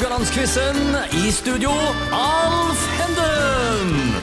Haugalandsquizen. I studio, Alf Henden.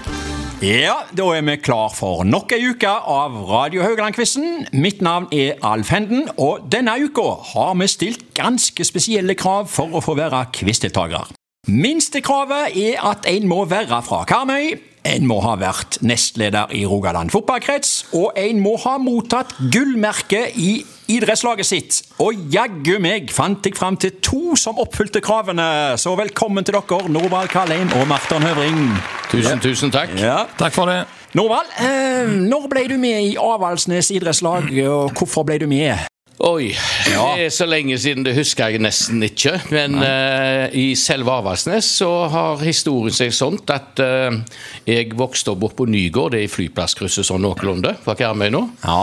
Ja, da er vi klar for nok ei uke av Radio Haugaland-quizen. Mitt navn er Alf Henden, og denne uka har vi stilt ganske spesielle krav for å få være quizdeltakere. Minstekravet er at en må være fra Karmøy, en må ha vært nestleder i Rogaland fotballkrets, og en må ha mottatt gullmerke i idrettslaget sitt. Og jaggu meg fant jeg fram til to som oppfylte kravene. Så velkommen til dere, Norvald Kalheim og Marton Høvring. Tusen, tusen takk. Ja. Takk for det. Norvald, eh, når ble du med i Avaldsnes idrettslag, og hvorfor ble du med? Oi, det er så lenge siden, det husker jeg nesten ikke. Men uh, i selve Avaldsnes så har historien seg sånn at uh, jeg vokste opp på Nygård, det er i flyplasskrysset sånn noenlunde, fra Karmøy nå. Ja.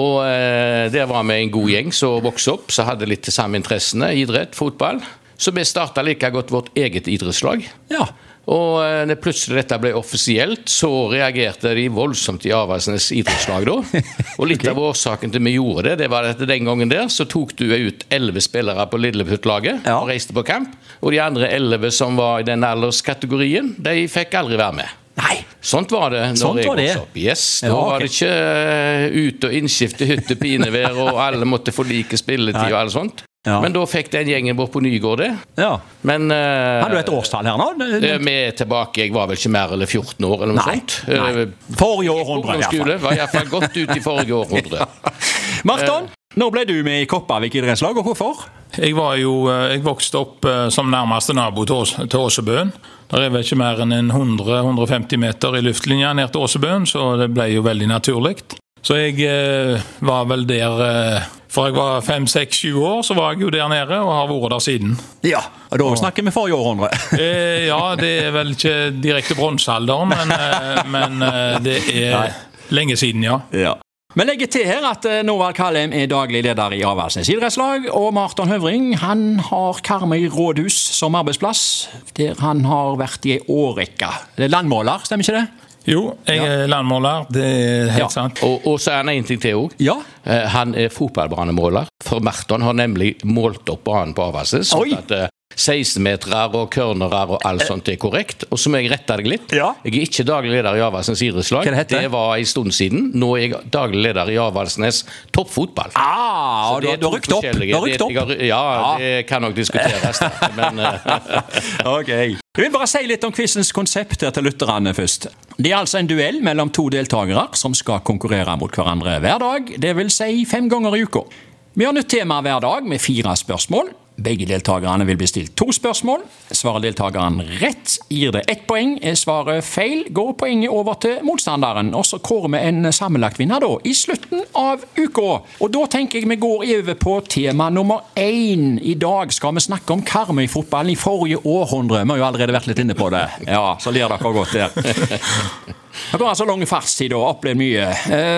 Og uh, der var vi en god gjeng som vokste opp, som hadde litt de samme interessene, idrett, fotball. Så vi starta like godt vårt eget idrettslag. Ja. Og eh, når plutselig dette ble offisielt, så reagerte de voldsomt i Avaldsnes idrettslag da. Og litt av årsaken til vi gjorde det, det var at den gangen der så tok du ut elleve spillere på Lilleputt-laget Ja. og reiste på camp. Og de andre elleve som var i den alderskategorien, de fikk aldri være med. Nei. Sånt var det når Sånt jeg var det. opp. Yes, Da Ja, ok. var det ikke ute ut og innskifte hytte pinevær, og alle måtte få like spilletid og alt sånt. Ja. Men da fikk den gjengen bort på Nygård det. ja. Men uh, Har du et årstall her nå? Eh, Vi er tilbake, jeg var vel ikke mer eller 14 år eller noe Nei. sånt. Nei. Eh, Forrige århundre, i hvert fall. var iallfall godt ut i forrige århundre. Marton, når ble du med i Kopervik idrettslag, og hvorfor? Jeg, var jo, eh, jeg vokste opp eh, som nærmeste nabo til, Åsebøen. Det er vel ikke mer enn 100-150 meter i luftlinja ned til Åsebøen, så det ble jo veldig naturlig. Så jeg eh, var vel der eh, Fra jeg var fem, seks, sju år, så var jeg jo der nede og har vært der siden. Ja, og da snakker vi forrige århundre. Eh, ja, det er vel ikke direkte bronsealderen, men, eh, men eh, det er lenge siden, ja. Ja. Vi legger til her at eh, Norvald Kallheim er daglig leder i Avaldsnes idrettslag, og Marton Høvring han har Karmøy rådhus som arbeidsplass, der han har vært i ei årrekke. Det er landmåler, stemmer ikke det? Jo, jeg er landmåler, det er helt Ja. sant. Og, og så er han en ting til òg. Ja. Han er fotballbanemåler. For Merton har nemlig målt opp banen på Avaldsnes. Sånn at eh, 16-metere og cornerer og alt sånt er korrekt. Og så må jeg rette deg litt. Ja. Jeg er ikke daglig leder i Avaldsnes idrettslag. Det det var en stund siden. Nå er jeg daglig leder i Avaldsnes toppfotball. Ah, så Det du har rykt opp. Du har rykt det- jeg ja, Ja, det kan nok diskuteres. Men eh, Ok. Jeg vil bare si litt om quizens konsept her til lytterne først. Det er altså en duell mellom to deltakere som skal konkurrere mot hverandre hver dag, vil si fem ganger i uka. Vi har nytt tema hver dag med fire spørsmål. Begge deltakerne vil bli stilt to spørsmål. Svarer deltakeren rett, gir det ett poeng. Er svaret feil, går poenget over til motstanderen. Og så kårer vi en sammenlagt vinner da, i slutten av uka. Og da tenker jeg vi går over på tema nummer én. I dag skal vi snakke om Karmøy-fotballen i forrige århundre. Vi har jo allerede vært litt inne på det. Ja, så ler dere godt der. Dere har altså lang fartstid og opplevd mye.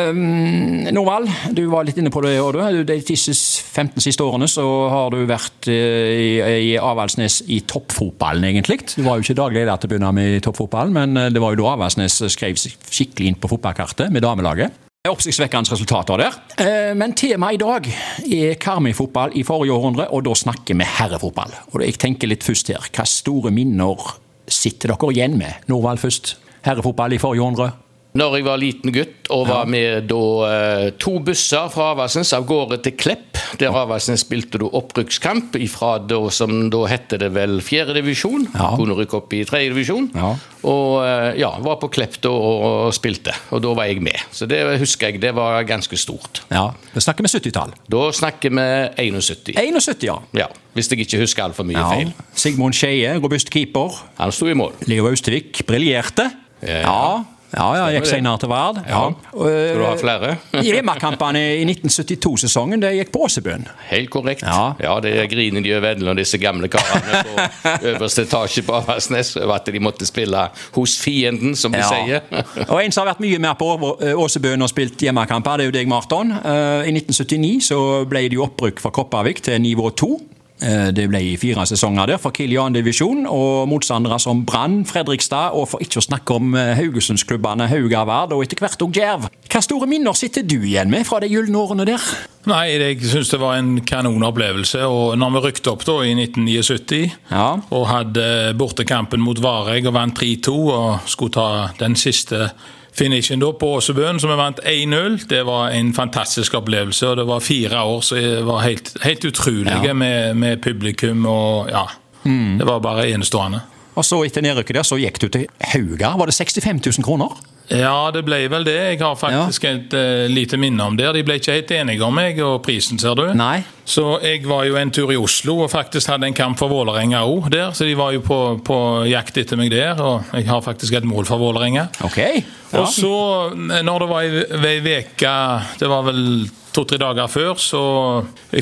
Um, Norvald, du var litt inne på det. òg, du. De tisse 15 siste årene så har du vært eh, i, i Avaldsnes i toppfotballen, egentlig. Du var jo ikke daglig leder til å begynne med i toppfotballen, men eh, det var jo da Avaldsnes skrev skikkelig inn på fotballkartet med damelaget. Oppsiktsvekkende resultater der. Eh, Men temaet i dag er Karmøy-fotball i forrige århundre, og da snakker vi herrefotball. Og jeg tenker litt først her, hva store minner sitter dere igjen med? Norvald først. Herrefotball i forrige århundre. Når jeg var liten gutt og var med da eh, to busser fra Avaldsnes av gårde til Klepp, der Avaldsnes spilte du opprykkskamp fra da som da hette det vel fjerdedivisjon. Ja. Kunne rykke opp i tredjedivisjon. Ja. Og eh, ja, var på Klepp da og spilte, og da var jeg med. Så det husker jeg, det var ganske stort. Ja, Da snakker vi 70-tall. Da snakker vi 71. 71, ja. Ja, Hvis jeg ikke husker altfor mye ja. feil. Sigmund Skeie, robust keeper. Han sto i mål. Leo Austevik briljerte. Ja. Ja. Ja, ja, gikk senere til Vard. Ja. Skal du ha flere? Hjemmekampene i 1972-sesongen det gikk på Åsebøen. Helt korrekt. Ja. det griner de over av disse gamle karene på øverste etasje på Aversnes over at de måtte spille hos fienden, som de sier. og En som har vært mye mer på Åsebøen og spilt hjemmekamper, det er jo deg, Marton. Eh, I 1979 så ble det jo opprykk fra Kopervik til nivå 2. Eh, Det ble fire sesonger der for Kiel i divisjon, og motstandere som Brann, Fredrikstad og for ikke å snakke om eh, Haugesundsklubbene Haugavard og etter hvert òg Djerv. Hva store minner sitter du igjen med fra de gylne årene der? Nei, jeg syns det var en kanonopplevelse. Og når vi rykte opp da i 1979 Ja. og hadde bortekampen mot Vareg og vant 3-2 og skulle ta den siste finishen da på Åsebøen, som vi vant 1-0, det var en fantastisk opplevelse. Og det var fire år som var helt, helt utrolige Ja. med, med publikum og ja. Det var bare enestående. Og så etter nedrykket der så gikk du til Haugar. Var det 65 000 kroner? Ja, det ble vel det. Jeg har faktisk et uh, lite minne om det. De ble ikke helt enige om meg og prisen, ser du. Nei. Så jeg var jo en tur i Oslo og faktisk hadde en kamp for Vålerenga òg der. Så de var jo på, på jakt etter meg der, og jeg har faktisk et mål for Vålerenga. Ok. Ja. Og så, når det var ei uke Det var vel to-tre dager før, så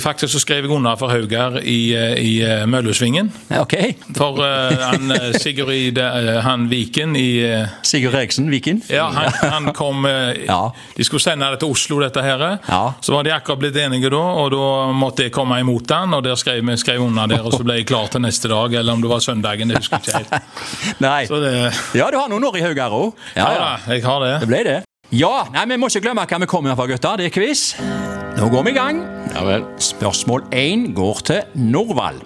faktisk så skrev jeg under for Haugar i, eh, i eh, Møllesvingen. Ok. For uh, han Sigurd han Viken i Sigurd Eriksen, Viken. ja, han, han kom Ja. De skulle sende det til Oslo, dette her. Ja. Så var de akkurat blitt enige da, og da måtte jeg komme imot han, og der skrev vi skrev under der, og så ble jeg klar til neste dag, eller om det var søndagen, det husker jeg ikke helt. Nei. Så det Ja, du har noen år i Haugar òg. Ja ja, jeg har det. Det ble det. Ja, nei, vi må ikke glemme hva vi kommer fra, gutter. Det er quiz. Nå går vi i gang. Ja vel. Spørsmål 1 går til Norvald.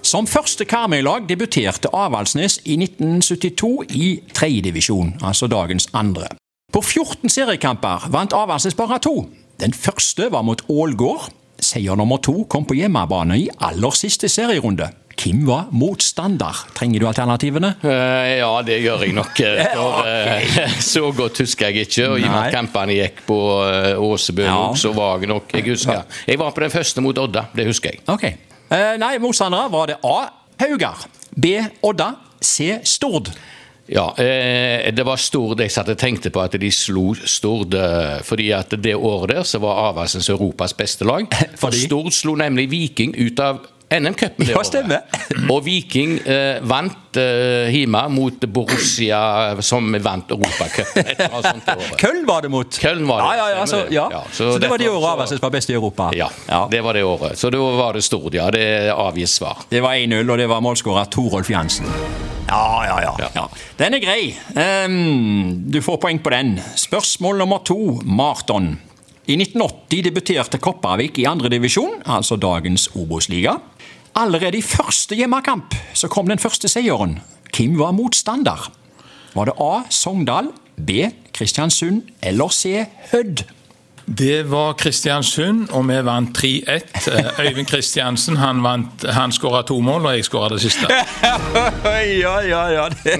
Som første Karmøy-lag debuterte Avaldsnes i 1972 i tredjedivisjon, altså dagens andre. På 14 seriekamper vant Avaldsnes bare to. Den første var mot Ålgård. Seier nummer to kom på hjemmebane i aller siste serierunde. Hvem var motstander? Trenger du alternativene? Uh, ja, det gjør jeg nok. eh, For, uh, så godt husker jeg ikke. Og i og med at kampene gikk på uh, Åsebø, Ja. så var jeg nok Jeg husker. Jeg var på den første mot Odda, det husker jeg. Okay. Nei, motstandere var det A. Haugar. B. Odda. C. Stord. Ja, det var Stord jeg satt og tenkte på at de slo Stord. fordi at det året der så var Avaldsens Europas beste lag. For Stord slo nemlig Viking ut av NM-cupen det Ja, året. Og Viking eh, vant eh, hjemme mot Borussia, som vant Europacupen. Køln var det mot. Köln var det, Ja, ja, ja, så, ja. Så, så det var de året Avaldsnes var best i Europa? Ja, det var det året. Så da var det Stord, ja. Det avgis svar. Det var 1-0, og det var målskårer Torolf Jansen. Ja, ja, ja. Ja. ja. Den er grei. Um, du får poeng på den. Spørsmål nummer to, Marton. I 1980 debuterte Kopervik i andredivisjon, altså dagens Obos-liga. Allerede i første hjemmekamp så kom den første seieren. Hvem var motstander? Var det A. Sogndal, B. Kristiansund eller C. Hødd? Det var Kristiansund, og vi vant 3-1. Eh, Øyvind Kristiansen han, vant- han skåra to mål, og jeg skåra det siste. ja, ja, ja. Det,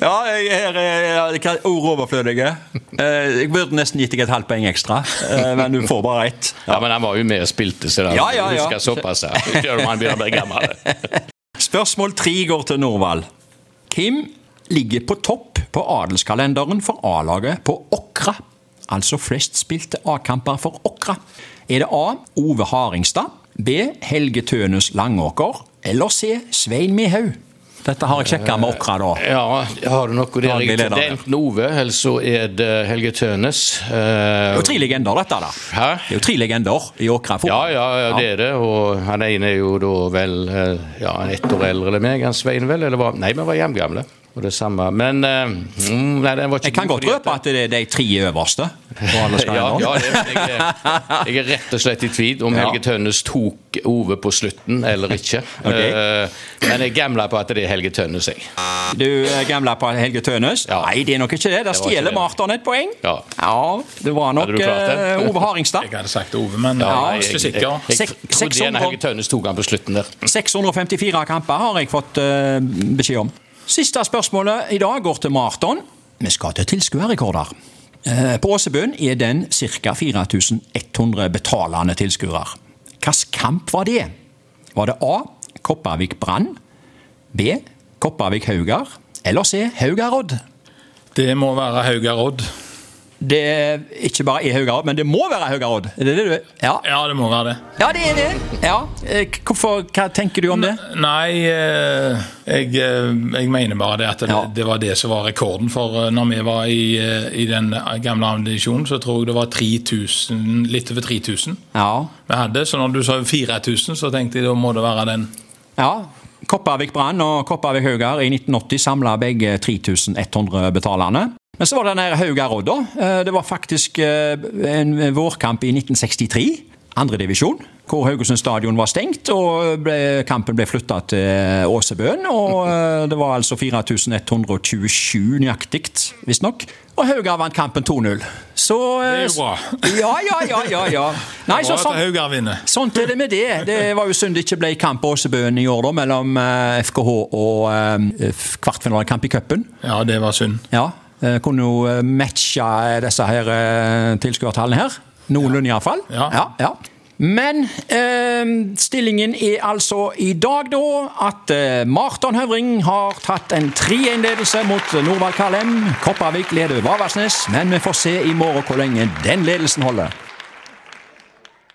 ja, jeg, her er hva- ord overflødige. Eh, Jeg burde nesten gitt deg et halvt poeng ekstra, eh, men du får bare ett. Ja, Men han var jo med og spilte, så da Ja, ja, ja. husker såpass. Selv om han begynner å bli gammel. Spørsmål tre går til Norvald. Hvem ligger på topp på adelskalenderen for A-laget på Åkra? Altså flest spilte A-kamper for Åkra. Er det A. Ove Haringstad, B. Helge Tønes Langåker eller C. Svein Mehaug? Dette har jeg sjekka med Åkra, da. Ja, har du noe der? Det er enten Ove, eller så er det Helge Tønes. Det er jo tre legender, dette. da. Hæ? Det er jo tre legender i Åkra. Ja, ja, ja, det er det. Og han ene er jo da vel eh, ja, ett år eldre enn meg, han Svein vel? Eller var Nei, vi var hjemgamle. Og det samme. Men eh, mm, nei, den var ikke Jeg kan godt røpe at det er de tre øverste. på alle Ja, ja det, jeg, jeg er rett og slett i tvil om Ja. Helge Tønnes tok Ove på slutten eller ikke. okay. Eh, men jeg gamler på at det er Helge Tønnes, jeg. Du er på Helge Tønnes? Ja. Nei, det er nok ikke det. Der stjeler det. Marton et poeng. Ja. det var nok det? eh, Ove Haringstad. Jeg hadde sagt Ove, men Ja, jeg jeg, jeg, jeg, jeg, jeg, trodde igjen 600. Helge Tønnes tok han på slutten der. 654 kamper har jeg fått eh, beskjed om. Siste spørsmålet i dag går til Marton. Vi skal til tilskuerrekorder. Eh, på Åsebøen er den ca. 4100 betalende tilskuere. Hvilken kamp var det? Var det A. Kopervik Brann? B. Kopervik Haugar? Eller C. Haugarodd? Det må være Haugar Odd. Det er ikke bare er Haugarodd, men det må være Haugarodd. Er det det du Ja. Ja, det må være det. ja, det er det. Ja. Eh, Hvorfor, hva tenker du om det? Nei, eh, jeg, eh, jeg mener bare det at det, Ja. det var det som var rekorden. For når vi var i, i den gamle ammunisjonen, så tror jeg det var 3000, litt over 3000 Ja. vi hadde. Så når du sa 4000, så tenkte jeg da må det være den Ja. Kopervik Brann og Kopervik Haugar i 1980 samla begge 3100 betalende. Men så var det den da. Det var faktisk en vårkamp i 1963 andredivisjon, hvor Haugesund stadion var stengt. og ble, Kampen ble flytta til Åsebøen. og eh, Det var altså 4127 nøyaktig, visstnok. Og Haugar vant kampen 2-0. Så Det er bra. Ja, ja, ja. ja, ja. Nei, så, sånn, sånt er det med det. Det var jo synd det ikke ble kamp på Åsebøen i år, da, mellom FKH eh, og kvartfinalekamp i cupen. Ja, det var synd. Ja, Kunne jo matcha disse her tilskuertallene her. Noenlunde iallfall. Ja. Ja, ja. Men eh, stillingen er altså i dag da at eh, Marton Høvring har tatt en 3-1-ledelse mot Norvald Kalem. Kopervik leder Vavasnes, men vi får se i morgen hvor lenge den ledelsen holder.